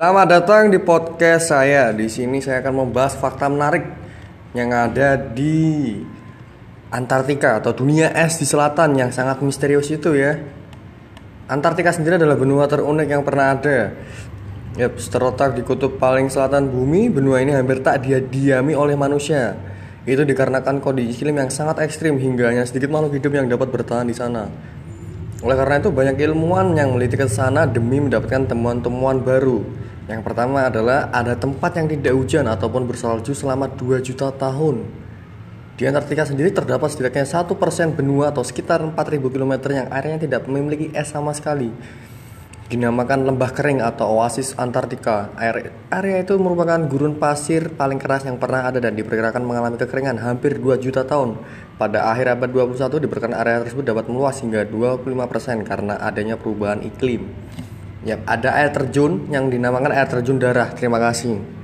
Selamat datang di podcast saya. Di sini saya akan membahas fakta menarik yang ada di Antartika atau dunia es di selatan yang sangat misterius itu ya. Antartika sendiri adalah benua terunik yang pernah ada. Yap, terletak di kutub paling selatan bumi, benua ini hampir tak dia diami oleh manusia. Itu dikarenakan kondisi iklim yang sangat ekstrim hingga hanya sedikit makhluk hidup yang dapat bertahan di sana. Oleh karena itu banyak ilmuwan yang meliti ke sana demi mendapatkan temuan-temuan baru. Yang pertama adalah ada tempat yang tidak hujan ataupun bersalju selama 2 juta tahun. Di Antartika sendiri terdapat setidaknya satu persen benua atau sekitar 4000 km yang airnya tidak memiliki es sama sekali. Dinamakan lembah kering atau oasis Antartika. area itu merupakan gurun pasir paling keras yang pernah ada dan diperkirakan mengalami kekeringan hampir 2 juta tahun. Pada akhir abad 21 diperkirakan area tersebut dapat meluas hingga 25% karena adanya perubahan iklim. Ya, ada air terjun yang dinamakan air terjun darah. Terima kasih.